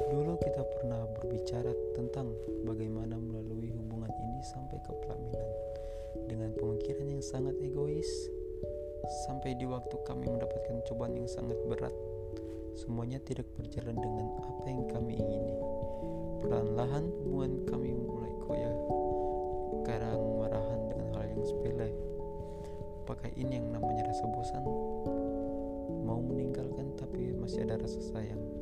Dulu kita pernah berbicara tentang bagaimana melalui hubungan ini sampai ke pelaminan dengan pemikiran yang sangat egois sampai di waktu kami mendapatkan cobaan yang sangat berat. Semuanya tidak berjalan dengan apa yang kami ingini. Perlahan-lahan hubungan kami mulai koyak Kadang marahan dengan hal yang sepele. Apakah ini yang namanya rasa bosan? Mau meninggalkan tapi masih ada rasa sayang.